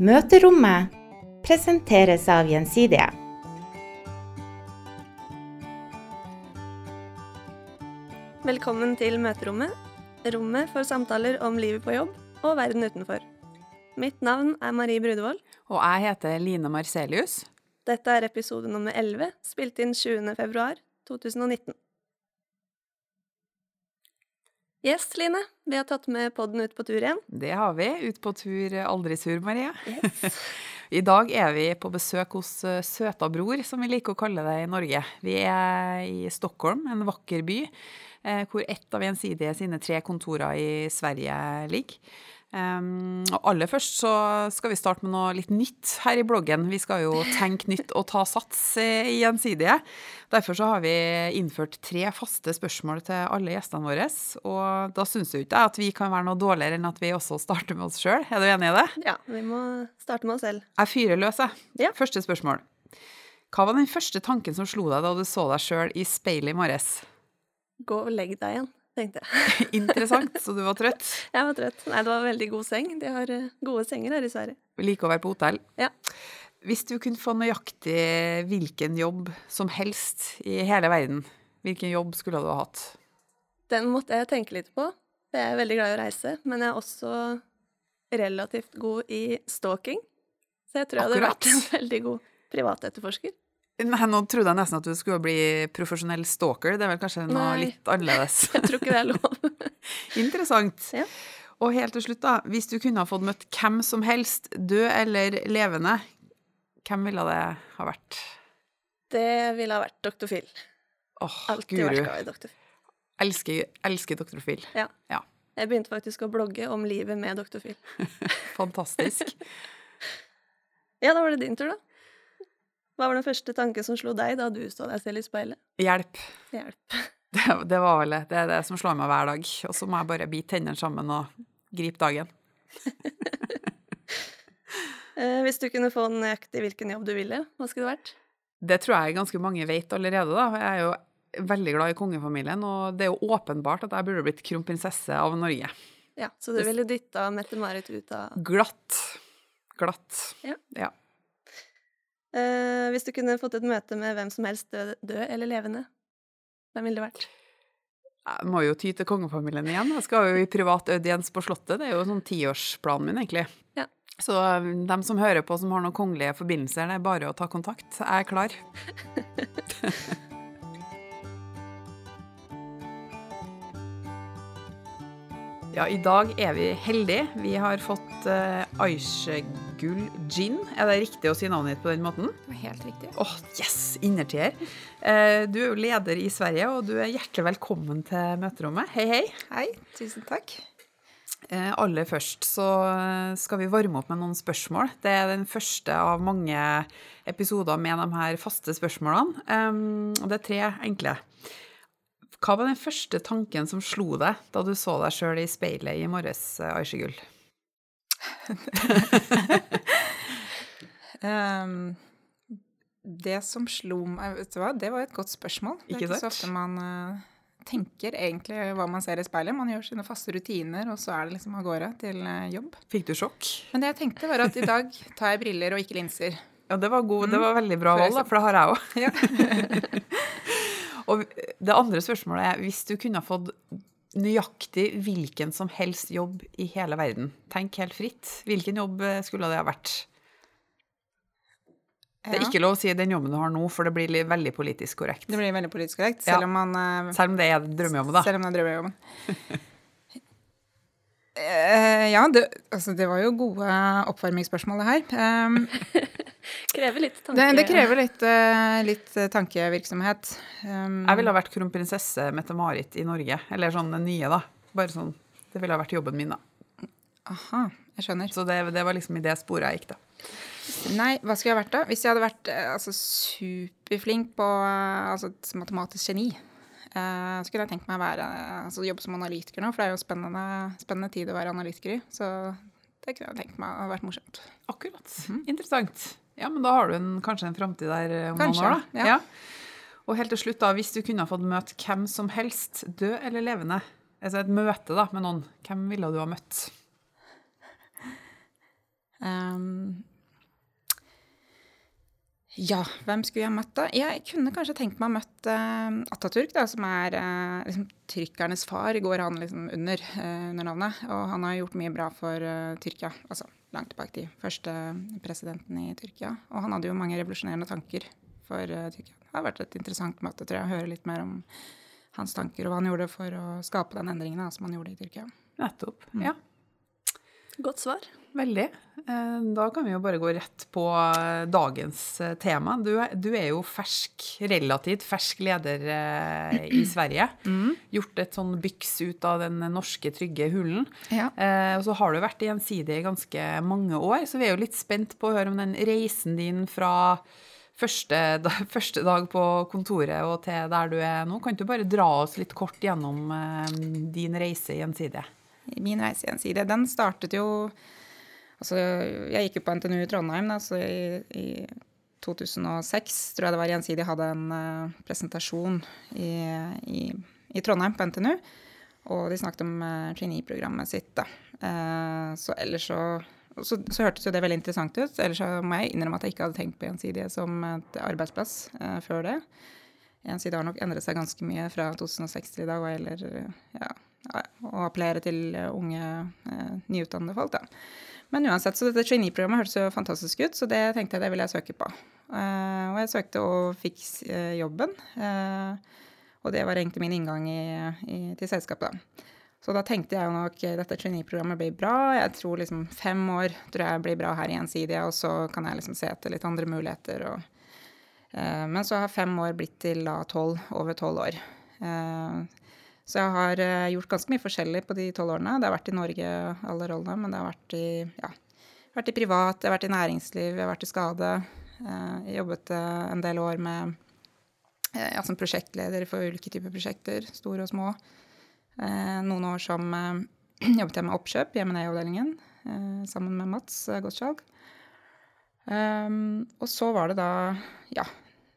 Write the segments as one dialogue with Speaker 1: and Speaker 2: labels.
Speaker 1: Møterommet presenteres av Gjensidige.
Speaker 2: Velkommen til møterommet, rommet for samtaler om livet på jobb og verden utenfor. Mitt navn er Marie Brudevold.
Speaker 3: Og jeg heter Line Marcelius.
Speaker 2: Dette er episode nummer 11, spilt inn 20. februar 2019. Yes, Line. Vi har tatt med podden ut på tur igjen.
Speaker 3: Det har vi. Ut på tur aldri sur, Marie.
Speaker 2: Yes.
Speaker 3: I dag er vi på besøk hos eh, Søta Bror, som vi liker å kalle det i Norge. Vi er i Stockholm, en vakker by, eh, hvor ett av Gjensidige sine tre kontorer i Sverige ligger. Um, og aller først så skal vi starte med noe litt nytt her i bloggen. Vi skal jo tenke nytt og ta sats i Gjensidige. Derfor så har vi innført tre faste spørsmål til alle gjestene våre. Og da syns jo ikke jeg at vi kan være noe dårligere enn at vi også starter med oss sjøl. Er du enig i det?
Speaker 2: Ja, vi må starte med oss selv.
Speaker 3: Jeg fyrer løs, jeg.
Speaker 2: Ja.
Speaker 3: Første spørsmål. Hva var den første tanken som slo deg da du så deg sjøl i speilet i morges?
Speaker 2: Gå og legg deg igjen, tenkte jeg.
Speaker 3: Interessant, så du var trøtt.
Speaker 2: Jeg var trøtt. Nei, det var veldig god seng. De har eh, gode senger her i Sverige.
Speaker 3: Liker å være på hotell.
Speaker 2: Ja.
Speaker 3: Hvis du kunne få nøyaktig hvilken jobb som helst i hele verden, hvilken jobb skulle du ha hatt?
Speaker 2: Den måtte jeg tenke litt på. Jeg er veldig glad i å reise, men jeg er også relativt god i stalking. Så jeg tror jeg hadde vært en veldig god privatetterforsker.
Speaker 3: Nei, nå trodde jeg nesten at du skulle bli profesjonell stalker. Det er vel kanskje noe
Speaker 2: Nei.
Speaker 3: litt annerledes.
Speaker 2: Jeg tror ikke det er lov.
Speaker 3: Interessant.
Speaker 2: Ja.
Speaker 3: Og helt til slutt, da. Hvis du kunne ha fått møtt hvem som helst, død eller levende, hvem ville det ha vært?
Speaker 2: Det ville ha vært Dr. Phil.
Speaker 3: Åh,
Speaker 2: Alltid vært glad i Dr. Phil.
Speaker 3: Elsker, elsker Dr. Phil.
Speaker 2: Ja.
Speaker 3: Ja.
Speaker 2: Jeg begynte faktisk å blogge om livet med Dr. Phil.
Speaker 3: Fantastisk.
Speaker 2: Ja, da var det din tur, da. Hva var den første tanken som slo deg da du så deg selv i speilet?
Speaker 3: Hjelp.
Speaker 2: Hjelp.
Speaker 3: Det, det var vel det. Det er det som slår meg hver dag. Og så må jeg bare bite tennene sammen og gripe dagen.
Speaker 2: Eh, hvis du kunne få nøyaktig hvilken jobb du ville, hva skulle det vært?
Speaker 3: Det tror jeg ganske mange vet allerede, da. Jeg er jo veldig glad i kongefamilien, og det er jo åpenbart at jeg burde blitt kronprinsesse av Norge.
Speaker 2: Ja, Så du ville dytta Mette-Marit ut av
Speaker 3: Glatt. Glatt.
Speaker 2: Ja.
Speaker 3: ja.
Speaker 2: Eh, Hvis du kunne fått et møte med hvem som helst, død, død eller levende, hvem ville det vært?
Speaker 3: Jeg må jo ty til kongefamilien igjen. Jeg skal jo i privat audiens på Slottet. Det er jo sånn tiårsplanen min, egentlig.
Speaker 2: Ja.
Speaker 3: Så um, dem som hører på som har noen kongelige forbindelser, det er bare å ta kontakt. Jeg er klar. Ja, i dag er vi heldige. Vi har fått uh, Aisha-gull gin. Er det riktig å si navnet ditt på den måten?
Speaker 4: Det var helt riktig.
Speaker 3: Åh, yes! Innertier. Eh, du er jo leder i Sverige, og du er hjertelig velkommen til møterommet. Hei, hei.
Speaker 4: Hei, tusen takk.
Speaker 3: Eh, aller først så eh, skal vi varme opp med noen spørsmål. Det er den første av mange episoder med de her faste spørsmålene. Og det er tre enkle. Hva var den første tanken som slo deg da du så deg sjøl i speilet i morges, eh,
Speaker 4: Ehm, det som slo meg Vet du hva, det var et godt spørsmål. Det er
Speaker 3: Ikke
Speaker 4: så ofte man uh, tenker egentlig hva man ser i speilet. Man gjør sine faste rutiner, og så er det liksom av gårde til uh, jobb.
Speaker 3: Fikk du sjokk?
Speaker 4: Men det jeg tenkte, var at i dag tar jeg briller og ikke linser.
Speaker 3: Ja, det var, god, det var veldig bra valg, for det har jeg òg. Og det andre spørsmålet er hvis du kunne fått nøyaktig hvilken som helst jobb i hele verden, tenk helt fritt, hvilken jobb eh, skulle det ha vært? Det er ikke lov å si den jobben du har nå, for det blir veldig politisk korrekt.
Speaker 4: Det blir veldig politisk korrekt,
Speaker 3: Ja.
Speaker 4: selv om man eh,
Speaker 3: Selv om det er drømmejobben, da.
Speaker 4: Selv om det er drømmejobben. Eh, ja, det, altså det var jo gode oppvarmingsspørsmål, det her. Um,
Speaker 2: Krever litt tanke.
Speaker 4: det, det krever litt, uh, litt eh, tankevirksomhet. Um,
Speaker 3: Jeg ville ha vært kronprinsesse Mette-Marit i Norge, eller sånn den nye, da. Bare sånn, Det ville ha vært jobben min, da.
Speaker 4: Aha, jeg skjønner.
Speaker 3: Så det, det var liksom i det sporet jeg gikk, da.
Speaker 4: Nei, hva skulle jeg vært da? Hvis jeg hadde vært altså, superflink på altså, et matematisk geni, eh, så kunne jeg tenkt meg å være, eh, altså, jobbe som analytiker nå, for det er jo spennende, spennende tid å være analytiker i. Så det kunne jeg tenkt meg å ha vært morsomt.
Speaker 3: Akkurat. Interessant. Ja, men da har du en, kanskje en framtid der eh, om
Speaker 4: Kanskje,
Speaker 3: noen år, da.
Speaker 4: ja.
Speaker 3: Og helt til slutt, da, hvis du kunne ha fått møte hvem som helst, død eller levende, altså et møte da, med noen, hvem ville du ha møtt?
Speaker 4: Um, ja, hvem skulle jeg møtt da? Jeg kunne kanskje tenkt meg å møtt uh, Atatürk, da, som er uh, liksom, tyrkernes far, går han liksom under, uh, under navnet. Og han har gjort mye bra for Tyrkia, altså langt tilbake til første presidenten i Tyrkia. Og han hadde jo mange revolusjonerende tanker for Tyrkia. Det har vært et interessant møte, tror jeg, å høre litt mer om hans tanker og hva han gjorde for å skape den endringen da, som han gjorde i Tyrkia.
Speaker 3: Nettopp. Mm. Ja.
Speaker 2: Godt svar.
Speaker 3: Veldig. Eh, da kan vi jo bare gå rett på eh, dagens eh, tema. Du, du er jo fersk, relativt fersk leder i Sverige. Mm. Gjort et sånn byks ut av den norske, trygge hulen. Ja. Og så har du vært gjensidig i ganske mange år, så vi er jo litt spent på å høre om den reisen din fra første, første dag på kontoret og til der du er nå. Kan du bare dra oss litt kort gjennom din reise gjensidige?
Speaker 4: Min reise gjensidige, den startet jo Altså, jeg gikk jo på NTNU i Trondheim da, så i, i 2006 tror jeg det var Gjensidig hadde en uh, presentasjon i, i, i, Trondheim på NTNU. Og de snakket om uh, trainee-programmet sitt. da. Uh, så ellers så, så, så hørtes jo det veldig interessant ut. Ellers så må jeg innrømme at jeg ikke hadde tenkt på Gjensidige som et arbeidsplass før det. Gjensidige har nok endret seg ganske mye fra 2006 til i dag hva ja, å appellere til unge, nyutdannede folk. da. Men uansett, så dette trainee-programmet hørtes jo fantastisk ut, så det tenkte jeg det ville jeg søke på. Uh, og jeg søkte og fikk uh, jobben. Uh, og det var egentlig min inngang i, i, til selskapet. da. Så da tenkte jeg jo nok dette trainee-programmet blir bra. Jeg tror liksom fem år tror jeg blir bra her i Gjensidige, og så kan jeg liksom se etter litt andre muligheter. Og, men så har fem år blitt til da tolv, over tolv år. Så jeg har uh, gjort ganske mye forskjellig på de tolv årene. Det har vært i Norge alle rollene, men det har vært i, ja, vært i privat, det har vært i næringsliv, jeg har vært i skade. Uh, jeg jobbet uh, en del år med ja, som prosjektleder for ulike typer prosjekter, store og små. noen år som jobbet jeg med oppkjøp i M&A-avdelingen sammen med Mats Gottschalk. Og så var det da ja,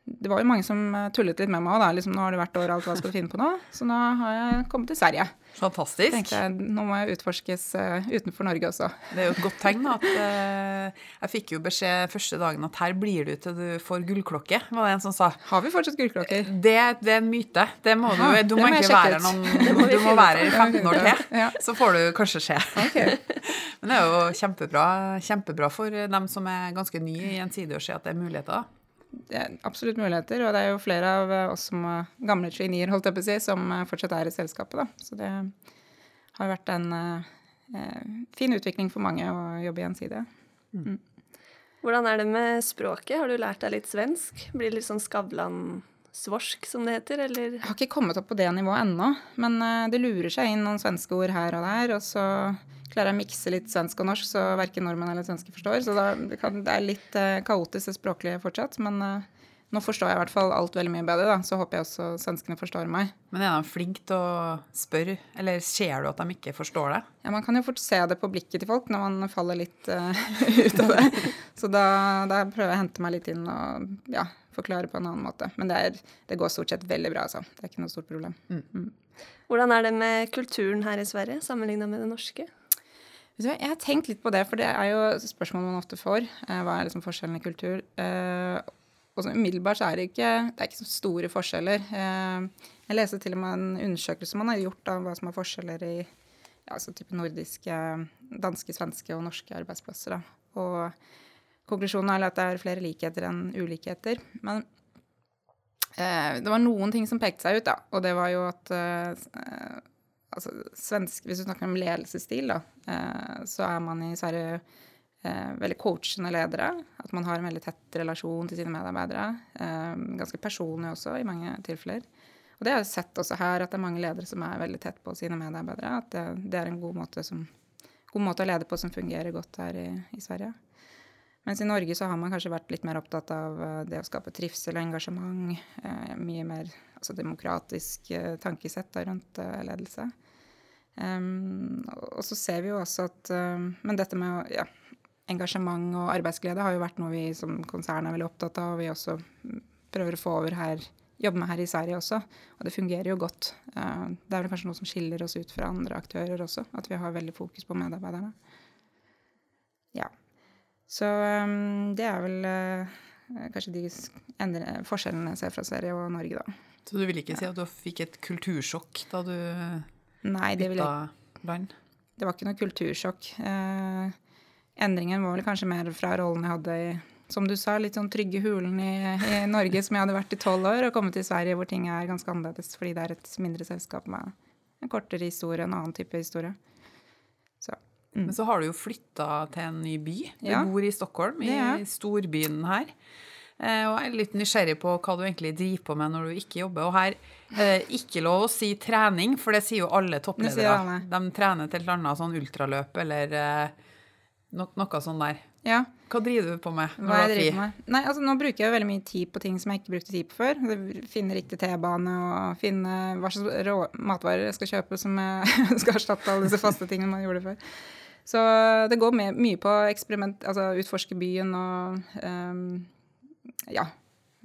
Speaker 4: det var jo mange som eh, tullet litt med meg òg. Liksom, nå har det vært overalt, hva skal du finne på nå? Så nå har jeg kommet til Sverige.
Speaker 3: Fantastisk.
Speaker 4: Tenkte jeg, Nå må jeg utforskes uh, utenfor Norge også.
Speaker 3: Det er jo et godt tegn. at uh, Jeg fikk jo beskjed første dagen at her blir du til du får gullklokke, var det en som sa.
Speaker 4: Har vi fortsatt gullklokker?
Speaker 3: Det, det er en myte. Det må du, du må, må ikke være noen Du må være i 15 år til, ja. så får du kanskje se. Okay. Men det er jo kjempebra, kjempebra for dem som er ganske nye i en side å se at det er muligheter
Speaker 4: det er absolutt muligheter. Og det er jo flere av oss som gamle traineer holdt jeg på å si, som fortsatt er i selskapet. Da. Så det har vært en eh, fin utvikling for mange å jobbe gjensidig. Mm.
Speaker 2: Hvordan er det med språket? Har du lært deg litt svensk? Blir det litt sånn Skavlan-svorsk, som det heter, eller?
Speaker 4: Jeg har ikke kommet opp på det nivået ennå, men uh, det lurer seg inn noen svenske ord her og der. Og så klarer jeg å mikse litt svensk og norsk, så verken nordmenn eller svenske forstår. Så da, det, kan, det, er litt uh, kaotisk det språklige fortsatt. Men uh, nå forstår jeg i hvert fall alt veldig mye bedre, da. Så håper jeg også svenskene forstår meg.
Speaker 3: Men er de flinke til å spørre, eller ser du at de ikke forstår det?
Speaker 4: Ja, man kan jo fort se det på blikket til folk når man faller litt uh, ut av det. Så da, da, prøver jeg å hente meg litt inn og ja, forklare på en annen måte. Men det, er, det, går stort sett veldig bra, altså. Det er ikke noe stort problem. Mm. Mm.
Speaker 2: Hvordan er det med kulturen her i Sverige sammenligna med det norske?
Speaker 4: Jeg har tenkt litt på det, for det er jo spørsmål man ofte får. Eh, hva er liksom forskjellen i kultur? Eh, og så umiddelbart så er det ikke, det er ikke så store forskjeller. Eh, jeg leste til og med en undersøkelse man har gjort av hva som er forskjeller i ja, altså type nordiske, danske, svenske og norske arbeidsplasser. Da. Og konklusjonen er at det er flere likheter enn ulikheter. Men det var noen ting som pekte seg ut, da. Og det var jo at altså, svensk, Hvis du snakker om ledelsesstil, da, eh, så er man i Sverige eh, veldig coachende ledere. At man har en veldig tett relasjon til sine medarbeidere. Eh, ganske personlig også, i mange tilfeller. Og det har jeg sett også her, at det er mange ledere som er veldig tett på sine medarbeidere. At det, det er en god måte, som, god måte, å lede på som fungerer godt her i, i Sverige. Mens i Norge så har man kanskje vært litt mer opptatt av det å skape trivsel og engasjement. Mye mer altså, demokratisk tankesett rundt ledelse. Um, og så ser vi jo også at um, Men dette med ja, engasjement og arbeidsglede har jo vært noe vi som konsern er veldig opptatt av, og vi også prøver å få over her, jobbe med her i Sverige også. Og det fungerer jo godt. Uh, det er vel kanskje noe som skiller oss ut fra andre aktører også, at vi har veldig fokus på medarbeiderne. Ja. Så um, det er vel uh, kanskje de endre, forskjellene jeg ser fra Sverige og Norge, da.
Speaker 3: Så du vil ikke si at du fikk et kultursjokk da du
Speaker 4: Nei, det ville jeg? Det var ikke noe kultursjokk. Eh, endringen var vel kanskje mer fra rollen jeg hadde i som du sa, litt sånn trygge hulen i, i Norge som jeg hadde vært i tolv år, og kommet til Sverige hvor ting er ganske annerledes fordi det er et mindre selskap med en kortere historie, en annen type historie. Så,
Speaker 3: mm. Men så har du jo flytta til en ny by. Du
Speaker 4: Ja.
Speaker 3: bor i Stockholm, i storbyen her. Eh, Og jeg er litt nysgjerrig på hva du egentlig driver på med når du ikke jobber. Og her er det ikke lov å si trening, for det sier jo alle toppledere. De trener til et eller annet sånn ultraløp eller eh, no noe sånn der.
Speaker 4: ja.
Speaker 3: Hva driver du på med når
Speaker 4: Hva jeg
Speaker 3: du har fri?
Speaker 4: med? Nei, altså Nå bruker jeg veldig mye tid på ting som jeg ikke brukte tid på før. Finne riktig T-bane og finne hva slags matvarer jeg skal kjøpe som jeg skal erstatte alle disse faste tingene man gjorde før. Så det går med, mye på eksperiment, altså utforske byen og ehm, ja,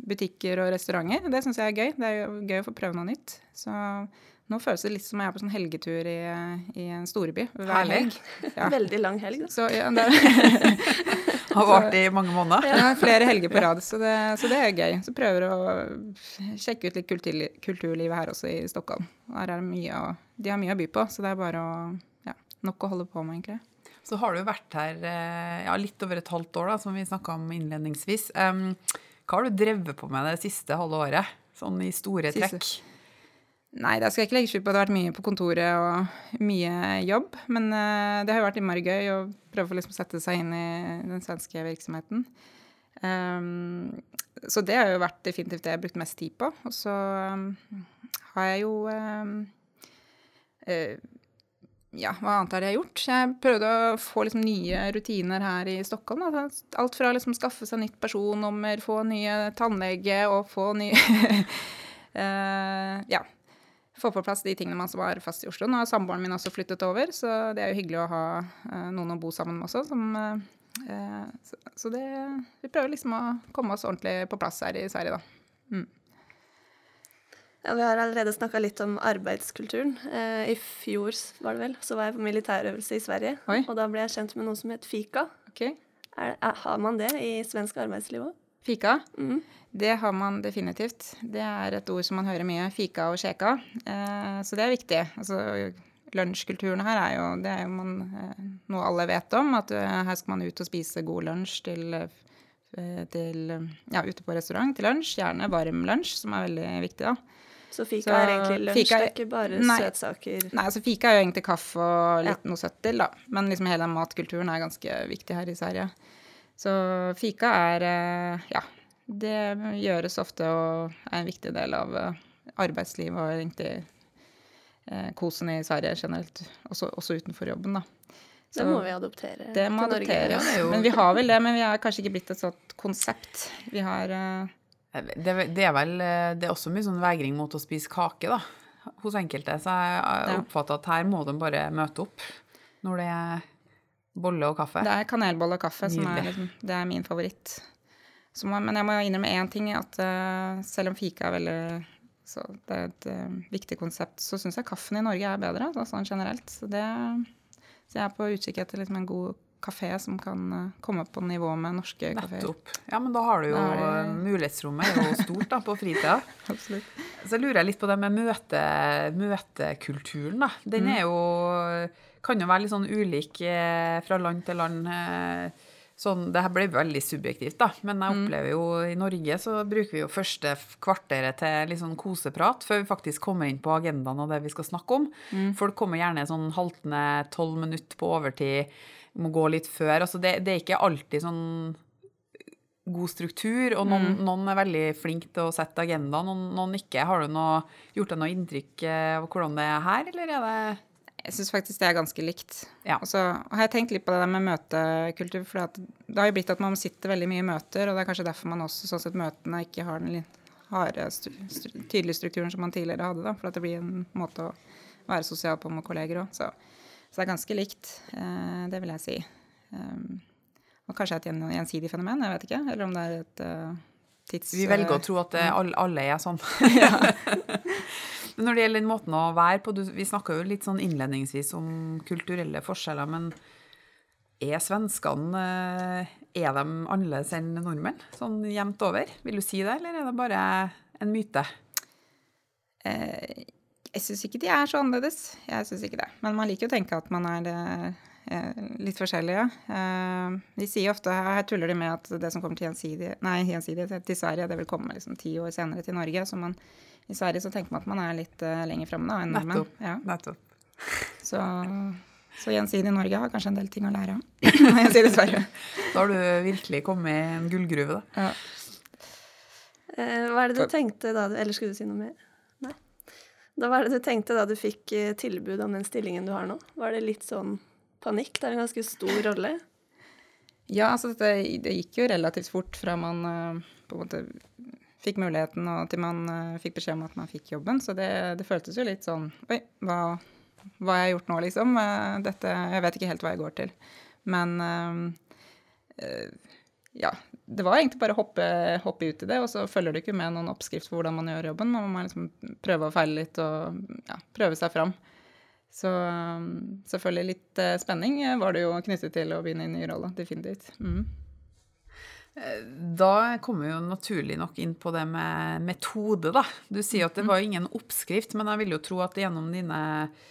Speaker 4: butikker og restauranter. Det syns jeg er gøy. Det er jo gøy å få prøve noe nytt. Så nå føles det litt som jeg er på sånn helgetur i, i en storby. hver
Speaker 3: Herlig.
Speaker 4: helg. Ja.
Speaker 2: Veldig lang helg, da.
Speaker 4: Så ja, det
Speaker 3: Har vart i mange måneder?
Speaker 4: ja, flere helger på rad, så det, så det er gøy. Så prøver å sjekke ut litt kultur, kulturlivet her også i Stockholm. Her er det mye å, de har mye å by på, så det er bare å, ja, nok å holde på med, egentlig.
Speaker 3: Så har du vært her eh, ja, litt over et halvt år, da, som vi snakka om innledningsvis. Em, hva har du drevet på med det siste halve året? Sånn i store
Speaker 4: Siste-
Speaker 3: trekk?
Speaker 4: Nei, det skal jeg ikke legge skjul på. Det har vært mye på kontoret og mye jobb. Men eh, det har jo vært innmari gøy å prøve å liksom sette seg inn i den svenske virksomheten. Um, så det har jo vært definitivt det jeg har brukt mest tid på. Og så um, har jeg jo um, eh, ja, hva annet har jeg gjort? Jeg prøvde å få liksom nye rutiner her i Stockholm. Altså, Alt fra liksom skaffe seg nytt personnummer, få nye tannlege og få ny uh, Ja. Få på plass de tingene man som var fast i Oslo. Nå har samboeren min også flyttet over, så det er jo hyggelig å ha uh, noen å bo sammen med også. Som, eh, så, så det Vi prøver liksom å komme oss ordentlig på plass her i Sverige, da.
Speaker 2: Ja, vi har allerede snakka litt om arbeidskulturen. Eh, I fjor var det vel, så var jeg på militærøvelse i Sverige.
Speaker 4: Oi.
Speaker 2: Og da ble jeg kjent med noe som het fika.
Speaker 4: Okay.
Speaker 2: Er, er, har man det i svensk arbeidsliv òg?
Speaker 4: Fika.
Speaker 2: Mm.
Speaker 4: Det har man definitivt. Det er et ord som man hører mye. Fika og sjeka. Eh, så det er viktig. Altså, lunsjkulturen her er jo, det er jo man, eh, noe alle vet om. At eh, her skal man ut og spise god lunsj til, eh, til ja, ute på restaurant til lunsj. Gjerne varm lunsj, som er veldig viktig, da.
Speaker 2: Så fika
Speaker 4: Så
Speaker 2: er egentlig lunsj,
Speaker 4: fika er-
Speaker 2: det er ikke bare
Speaker 4: Nei.
Speaker 2: søtsaker?
Speaker 4: Nei, altså fika er jo egentlig kaffe og litt
Speaker 2: Ja.
Speaker 4: noe søtt til, da. Men liksom hele den matkulturen er ganske viktig her i Sverige. Så fika er eh, Ja. Det gjøres ofte og er en viktig del av eh, arbeidslivet og egentlig eh, kosen i Sverige generelt. Også, også utenfor jobben, da.
Speaker 2: Det må vi adoptere
Speaker 4: Det må
Speaker 2: til Norge.
Speaker 4: adopteres.
Speaker 3: Ja, det er jo-
Speaker 4: Men vi har vel det, men vi har kanskje ikke blitt et sånt konsept. Vi har eh,
Speaker 3: Det, det er vel eh, Det er også mye sånn vegring mot å spise kake, da. Hos enkelte. Så jeg oppfatter at her må de bare møte opp når det er bolle og kaffe.
Speaker 4: Det er kanelbolle og kaffe som er, liksom, det er min favoritt. Så må, men jeg må innrømme én ting, at uh, selv om fika er veldig så det er et uh, viktig konsept, så syns jeg kaffen i Norge er bedre, altså, sånn generelt. Så, det, så jeg er på utkikk etter liksom, en god kafé som kan eh, komme på nivå med norske kafeer.
Speaker 3: Ja, men da har du jo
Speaker 4: Da det-
Speaker 3: Mulighetsrommet er jo stort da, på fritida.
Speaker 4: Absolutt.
Speaker 3: Så lurer jeg litt på det med møte, møtekulturen, da. Den
Speaker 4: Mm.
Speaker 3: er jo Kan jo være litt sånn ulik eh, fra land til land. eh, Sånn, det her ble veldig subjektivt, da, men jeg
Speaker 4: Mm.
Speaker 3: opplever jo i Norge så bruker vi jo første kvarteret til litt sånn koseprat før vi faktisk kommer inn på agendaen og det vi skal snakke om.
Speaker 4: Mm.
Speaker 3: Folk kommer gjerne sånn haltende tolv minutter på overtid, må gå litt før. Altså det, det er ikke alltid sånn god struktur, og noen,
Speaker 4: Mm.
Speaker 3: noen er veldig flinke til å sette agenda, noen, noen ikke. Har du noe, gjort deg noe inntrykk eh, av hvordan det er her, eller er det
Speaker 4: Jeg syns faktisk det er ganske likt.
Speaker 3: Ja.
Speaker 4: Og så har jeg tenkt litt på det der med møtekultur, for det har jo blitt at man sitter veldig mye i møter, og det er kanskje derfor man også sånn sett møtene ikke har den harde, tydelige strukturen som man tidligere hadde, da, for at det blir en måte å være sosial på med kolleger òg. Så, så det er ganske likt, eh, det vil jeg si. Um, og kanskje et gjensidig fenomen, jeg vet ikke, eller om det er et uh, tids...
Speaker 3: Vi velger å
Speaker 4: eh,
Speaker 3: tro at alle, alle er sånn. men når det gjelder den måten å være på, vi snakka jo litt sånn innledningsvis om kulturelle forskjeller, men Er svenskene eh, Er de annerledes enn nordmenn, sånn jevnt over? Vil du si det, eller er det bare en myte?
Speaker 4: Eh, jeg syns ikke de er så annerledes. Jeg syns ikke det. Men man liker jo å tenke at man er eh, litt forskjellige. Eh, de sier ofte, her tuller de med at det som kommer til gjensidig, nei, gjensidig til Sverige, det vil komme liksom ti år senere til Norge. Så man, i Sverige så tenker man at man er litt lenger framme enn nordmenn.
Speaker 3: Nettopp. Ja. Nettopp.
Speaker 4: Så så gjensidig Norge har kanskje en del ting å lære av. gjensidig Sverige.
Speaker 3: Da har du virkelig kommet i en gullgruve, da. Ja.
Speaker 2: Eh, hva er det du tenkte da Eller skulle du si noe mer? Da Hva er det du tenkte da du fikk eh, tilbud om den stillingen du har nå? Var det litt sånn panikk? Det er en ganske stor rolle.
Speaker 4: Ja, altså det, det gikk jo relativt fort fra man uh, på en måte fikk muligheten og til man uh, fikk beskjed om at man fikk jobben. Så det, det føltes jo litt sånn Oi, hva hva jeg gjort nå, liksom. Eh, dette, jeg vet ikke helt hva jeg går til. Men ja. Det var egentlig bare å hoppe, hoppe, ut i det, og så følger du ikke med noen oppskrift for hvordan man gjør jobben. Man må liksom prøve og feile litt og ja, prøve seg fram. Så selvfølgelig litt uh, spenning var det jo knyttet til å begynne i ny rolle. Definitivt. Mm.
Speaker 3: Da kommer vi jo naturlig nok inn på det med metode, da. Du sier at det mm. var ingen oppskrift, men jeg vil jo tro at gjennom dine Eh,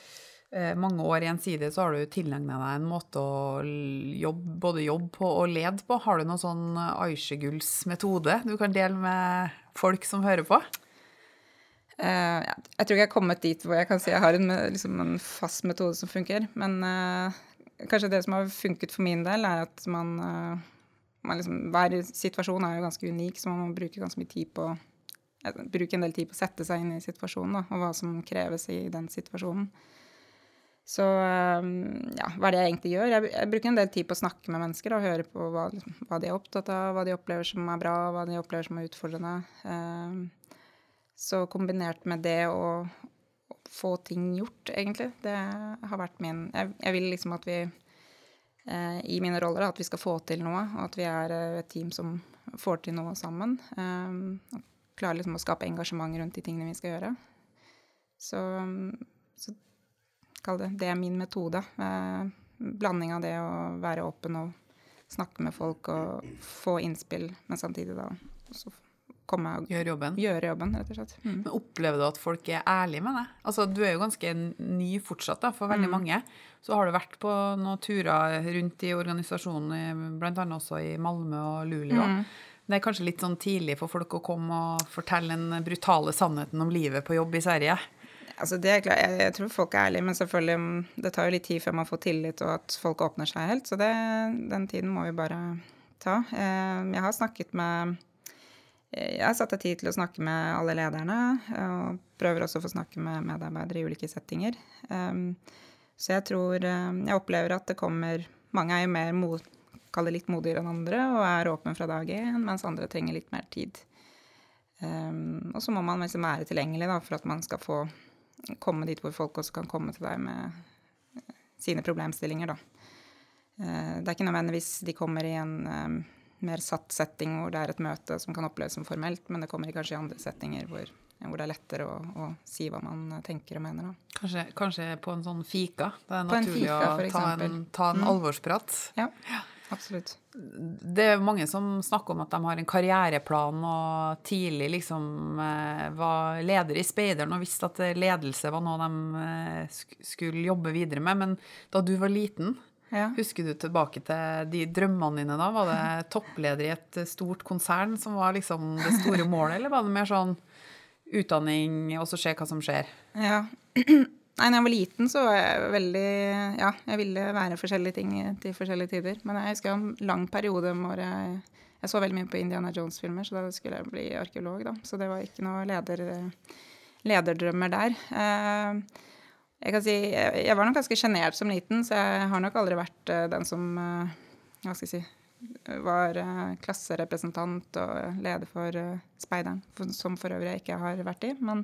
Speaker 3: mange år gjensidig så har du tilegna deg en måte å jobbe, både jobbe på og lede på. Har du noen sånn Aisjeguls metode du kan dele med folk som hører på?
Speaker 4: Uh, ja. Jeg tror ikke jeg har kommet dit hvor jeg kan si jeg har en, liksom en fast metode som funker. Men uh, kanskje det som har funket for min del, er at man, uh, man liksom, Hver situasjon er jo ganske unik, så man må bruke ganske mye tid på Bruke en del tid på å sette seg inn i situasjonen da, og hva som kreves i den situasjonen. Så ehm, ja, hva er det jeg egentlig gjør? Jeg, jeg, bruker en del tid på å snakke med mennesker og høre på hva, hva, de er opptatt av, hva de opplever som er bra, hva de opplever som er utfordrende. Um, så kombinert med det å få ting gjort, egentlig, det har vært min Jeg, jeg vil liksom at vi eh, i mine roller at vi skal få til noe, og at vi er eh, et team som får til noe sammen. Og klarer liksom å skape engasjement rundt de tingene vi skal gjøre. Så, så Kall det Det er min metode. Eh, blanding av det å være åpen og snakke med folk og få innspill, men samtidig da også komme og
Speaker 3: gjøre jobben.
Speaker 4: Gjøre jobben, rett og slett. Mm.
Speaker 3: Men Opplever du at folk er ærlige med deg? Altså, du er jo ganske ny fortsatt da, for veldig mm. mange. Så har du vært på noen turer rundt i organisasjonen, bl.a. også i Malmö og Luleå. Mm. Det er kanskje litt sånn tidlig for folk å komme og fortelle den brutale sannheten om livet på jobb i Sverige?
Speaker 4: Altså det er klart, jeg, jeg, tror folk er ærlige, men selvfølgelig mm, det tar jo litt tid før man får tillit og at folk åpner seg helt. Så det, den tiden må vi bare ta. Eh, jeg har snakket med eh, Jeg har satt av tid til å snakke med alle lederne, og prøver også å få snakke med medarbeidere i ulike settinger. Eh, så jeg tror Jeg opplever at det kommer Mange er jo mer mot, kaller litt modigere enn andre og er åpen fra dag én, mens andre trenger litt mer tid. og så må man liksom være tilgjengelig da, for at man skal få komme dit hvor folk også kan komme til deg med eh, sine problemstillinger, da. Eh, det er ikke nødvendigvis de kommer i en um, mer satt setting hvor det er et møte som kan oppleves som formelt, men det kommer kanskje i andre settinger hvor, hvor det er lettere å, å, si hva man tenker og mener. Da.
Speaker 3: Kanskje, kanskje på en sånn fika? Det er naturlig fika, å ta en, ta en mm. alvorsprat?
Speaker 4: Ja. ja. Absolutt.
Speaker 3: Det er mange som snakker om at de har en karriereplan og tidlig liksom eh, var leder i Speideren og visste at ledelse var noe de eh, skulle jobbe videre med. Men da du var liten, ja. husker du tilbake til de drømmene dine da? Var det toppleder i et stort konsern som var liksom det store målet, eller var det mer sånn utdanning og så se hva som skjer?
Speaker 4: Ja. Nei, da jeg var liten, så var jeg veldig Ja, jeg ville være forskjellige ting til forskjellige tider. Men jeg husker en lang periode hvor jeg, jeg så veldig mye på Indiana Jones-filmer, så da skulle jeg bli arkeolog, da. Så det var ikke noe leder, lederdrømmer der. Eh, jeg kan si jeg var nok ganske sjenert som liten, så jeg har nok aldri vært eh, den som eh, Hva skal jeg si var klasserepresentant og leder for Speideren, som for øvrig jeg ikke har vært i. Men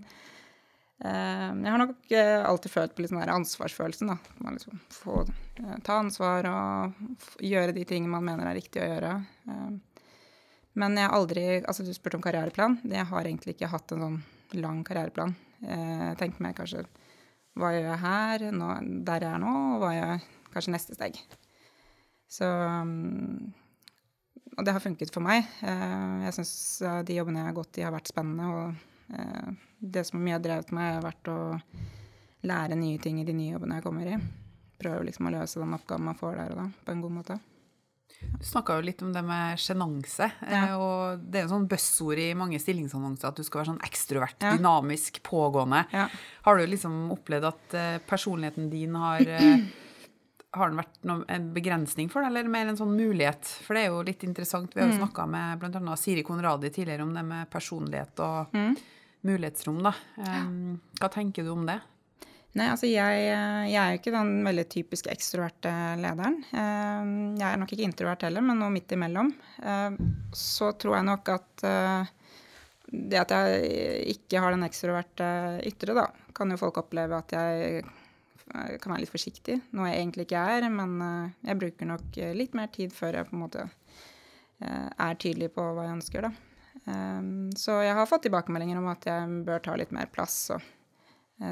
Speaker 4: jeg har nok eh, alltid følt på litt sånn ansvarsfølelsen. da. Man liksom få eh, ta ansvar og gjøre de tingene man mener er riktig å gjøre. Men jeg har aldri Altså, du spurte om karriereplan. Jeg har egentlig ikke hatt en sånn lang karriereplan. Jeg tenker meg kanskje hva gjør jeg her, nå, der jeg er nå, og hva gjør jeg kanskje neste steg. Så um, Og det har funket for meg. Jeg syns de jobbene jeg har gått i, har vært spennende. Og det som mye har drevet meg, har vært å lære nye ting i de nye jobbene jeg kommer i. Prøve liksom å løse den oppgaven man får der og da, på en god måte.
Speaker 3: Du snakka jo litt om det med sjenanse. Ja. og det er jo sånn buzzord i mange stillingsannonser at du skal være sånn ekstrovert, ja. dynamisk, pågående. Ja. Har du liksom opplevd at personligheten din har har den vært noen, en begrensning for deg, eller mer en sånn mulighet? For det er jo litt interessant. Vi har jo mm. snakka med bl.a. Siri Konradi tidligere om det med personlighet og mm. mulighetsrom. da. Um, hva tenker du om det?
Speaker 4: Nei, altså jeg, jeg, er jo ikke den veldig typisk ekstroverte lederen. Jeg er nok ikke introvert heller, men noe midt imellom. Så tror jeg nok at eh, det at jeg ikke har den ekstroverte ytre, da, kan jo folk oppleve at jeg kan være litt forsiktig, noe jeg egentlig ikke er. Men eh, jeg bruker nok eh, litt mer tid før jeg på en måte eh, er tydelig på hva jeg ønsker, da. Ehm, så jeg har fått tilbakemeldinger om at jeg bør ta litt mer plass og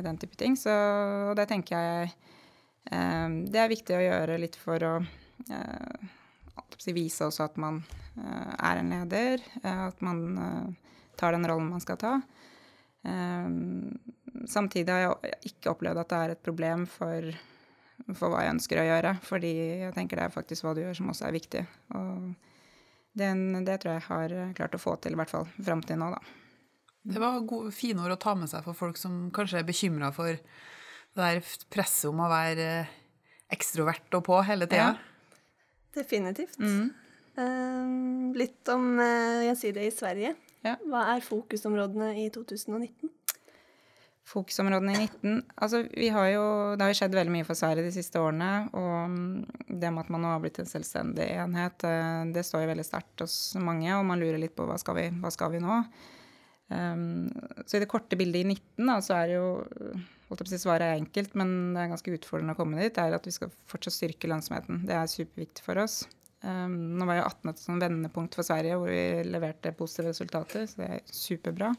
Speaker 4: den type ting. Så det tenker jeg ehm, Det er viktig å gjøre litt for å vise også at man er en leder, at man tar den rollen man skal ta. Um, samtidig har jeg ikke opplevd at det er et problem for, for, hva jeg ønsker å gjøre. Fordi jeg tenker det er faktisk hva du gjør, som også er viktig. Og den, det tror jeg har klart å få til, i hvert fall fram til nå, da.
Speaker 3: Det var gode, fine ord å ta med seg for folk som kanskje er bekymra for det der presset om å være ekstrovert og på hele tida. Ja.
Speaker 2: Definitivt. Mm. Uh, litt om uh, Gjensidige i Sverige. Ja. Hva er fokusområdene i 2019?
Speaker 4: Fokusområdene i 19 Altså, vi har jo Det har jo skjedd veldig mye for Sverige de siste årene. Og det med at man nå har blitt en selvstendig enhet, eh, det står jo veldig sterkt hos mange. Og man lurer litt på hva skal vi, hva skal vi nå? Um, så i det korte bildet i 19 da, så er det jo holdt jeg på å si Svaret er enkelt, men det er ganske utfordrende å komme dit. Det er at vi skal fortsatt styrke lønnsomheten. Det er superviktig for oss. Um, nå var jo 18 et sånn vendepunkt for Sverige, hvor vi leverte positive resultater, så det er superbra.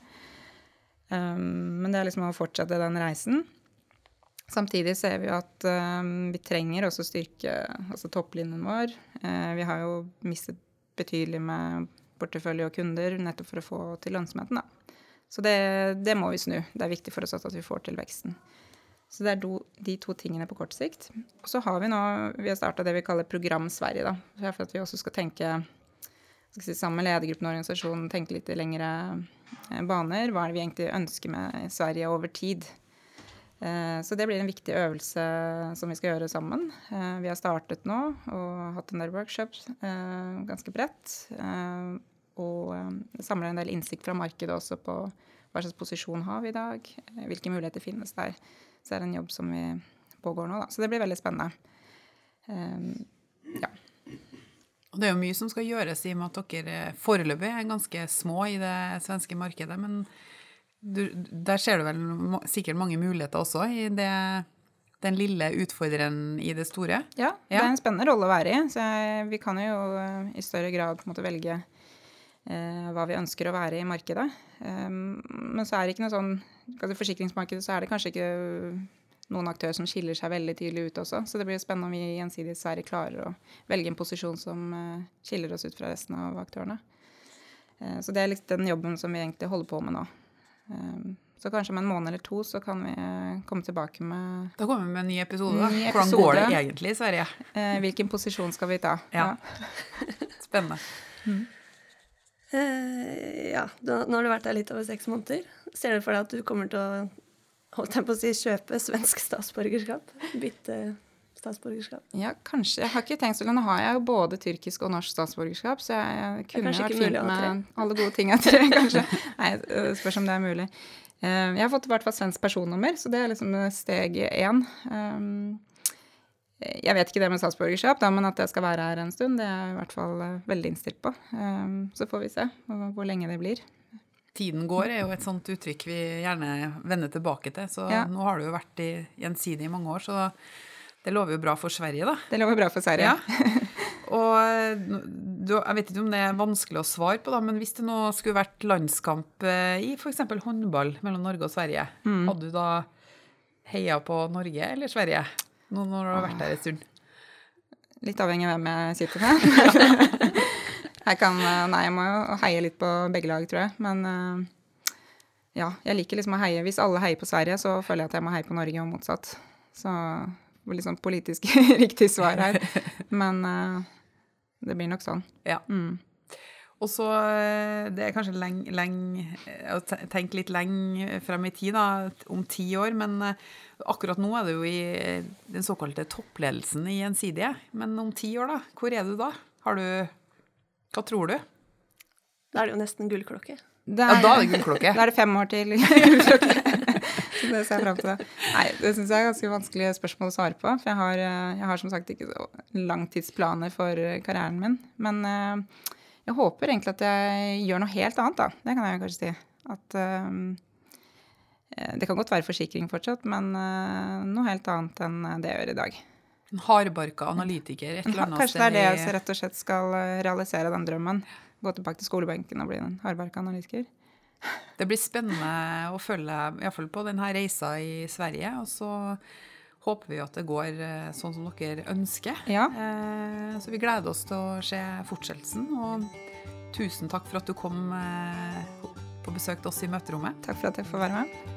Speaker 4: Um, men det er liksom å fortsette den reisen. Samtidig ser vi at um, vi trenger også styrke altså topplinjen vår. Uh, vi har jo mistet betydelig med portefølje og kunder nettopp for å få til lønnsomheten. Da. Så det, det, må vi snu. Det er viktig for oss at vi får til veksten. Så det er do, de to tingene på kort sikt. Og så har vi nå vi har starta det vi kaller Program Sverige. da, For at vi også skal tenke skal si, sammen med ledergruppen og organisasjonen tenke litt lengre Eh, baner. Hva er det vi egentlig ønsker med Sverige over tid? Eh, så det blir en viktig øvelse som vi skal gjøre sammen. Eh, vi har startet nå og hatt en del workshops ganske bredt. Og samler en del innsikt fra markedet også på hva slags posisjon har vi i dag, hvilke muligheter finnes der. Så det er en jobb som vi pågår nå, da. Så det blir veldig spennende.
Speaker 3: Ja. Og det er jo mye som skal gjøres i og med at dere foreløpig er ganske små i det svenske markedet. Men du, der ser du vel sikkert mange muligheter også i det, den lille utfordreren i det store?
Speaker 4: Ja, det er en spennende rolle å være i. Så vi kan jo eh, i større grad på en måte velge eh, hva vi ønsker å være i markedet. Um, men så er det ikke noe sånn altså Forsikringsmarkedet så er det kanskje ikke noen aktører som skiller seg veldig tydelig ut også. Så det blir spennende om vi gjensidig Sverige klarer å velge en posisjon som eh, skiller oss ut fra resten av aktørene. Eh, så det er litt den jobben som vi egentlig holder på med nå. Eh, så kanskje om en måned eller to så kan vi komme tilbake med
Speaker 3: Da kommer vi med en ny episode, da. Ny episode. Hvordan går det egentlig i Sverige?
Speaker 4: Hvilken posisjon skal vi ta? Ja.
Speaker 3: ja. Spennende. Mm.
Speaker 2: Uh, ja, nå har du vært der litt over seks måneder. Ser du for deg at du kommer til å holdt jeg på å si, kjøpe svensk statsborgerskap? Bytte statsborgerskap?
Speaker 4: Ja, kanskje. Jeg har ikke tenkt så Nå har jeg jo både tyrkisk og norsk statsborgerskap, så jeg kunne vært fint med alle gode ting jeg tre, kanskje. Nei, spørs om det er mulig. Eh, jeg har fått i hvert fall svensk personnummer, så det er liksom steg én. Eh, jeg vet ikke det med statsborgerskap, da, men at jeg skal være her en stund, det er jeg i hvert fall eh, veldig innstilt på. Så får vi se hvor lenge det blir.
Speaker 3: Tiden går er jo et sånt uttrykk vi gjerne vender tilbake til. Så ja. nå har du jo vært i gjensidig i mange år, så det lover jo bra for Sverige, da.
Speaker 4: Det lover bra for Sverige.
Speaker 3: Ja. Og du, jeg vet ikke om det er vanskelig å svare på, da, men hvis det nå skulle vært landskamp eh, i f.eks. håndball mellom Norge og Sverige, mm. hadde du da heia på Norge eller Sverige? Nå når du har vært der en stund?
Speaker 4: Litt avhengig av hvem jeg sitter med. jeg kan Nei, jeg må jo heie litt på begge lag, tror jeg. Men ja, jeg liker liksom å heie Hvis alle heier på Sverige, så føler jeg at jeg må heie på Norge, og motsatt. Så litt sånn politisk riktig svar her. Men det blir nok sånn.
Speaker 3: Ja. Mm. Og så Det er kanskje lenge, leng, å tenke litt lenge frem i tid, da, om ti år. Men akkurat nå er det jo i den såkalte toppledelsen i Gjensidige. Men om ti år, da? Hvor er du da? Har du Hva tror du?
Speaker 2: Da er det jo nesten gullklokke.
Speaker 3: Er, ja, da er det gullklokke.
Speaker 4: Da er det fem år til gullklokke. Så det ser jeg fram til. Nei, det syns jeg er ganske vanskelig spørsmål å svare på. For jeg har, jeg har som sagt ikke langtidsplaner for karrieren min. Men jeg håper egentlig at jeg gjør noe helt annet, da. Det kan jeg kanskje si. At um, Det kan godt være forsikring fortsatt, men noe helt annet enn det jeg gjør i dag.
Speaker 3: En hardbarka analytiker et eller annet
Speaker 4: Kanskje det er det jeg rett og slett skal realisere den drømmen. Gå tilbake til skolebenken og bli en hardbarka analytiker.
Speaker 3: Det blir spennende å følge iallfall på denne reisa i Sverige. Og så håper vi at det går eh, sånn som dere ønsker.
Speaker 4: Ja.
Speaker 3: Eh, så vi gleder oss til å se fortsettelsen. Og tusen takk for at du kom eh, på besøk til oss i møterommet.
Speaker 4: Takk for at jeg får være med.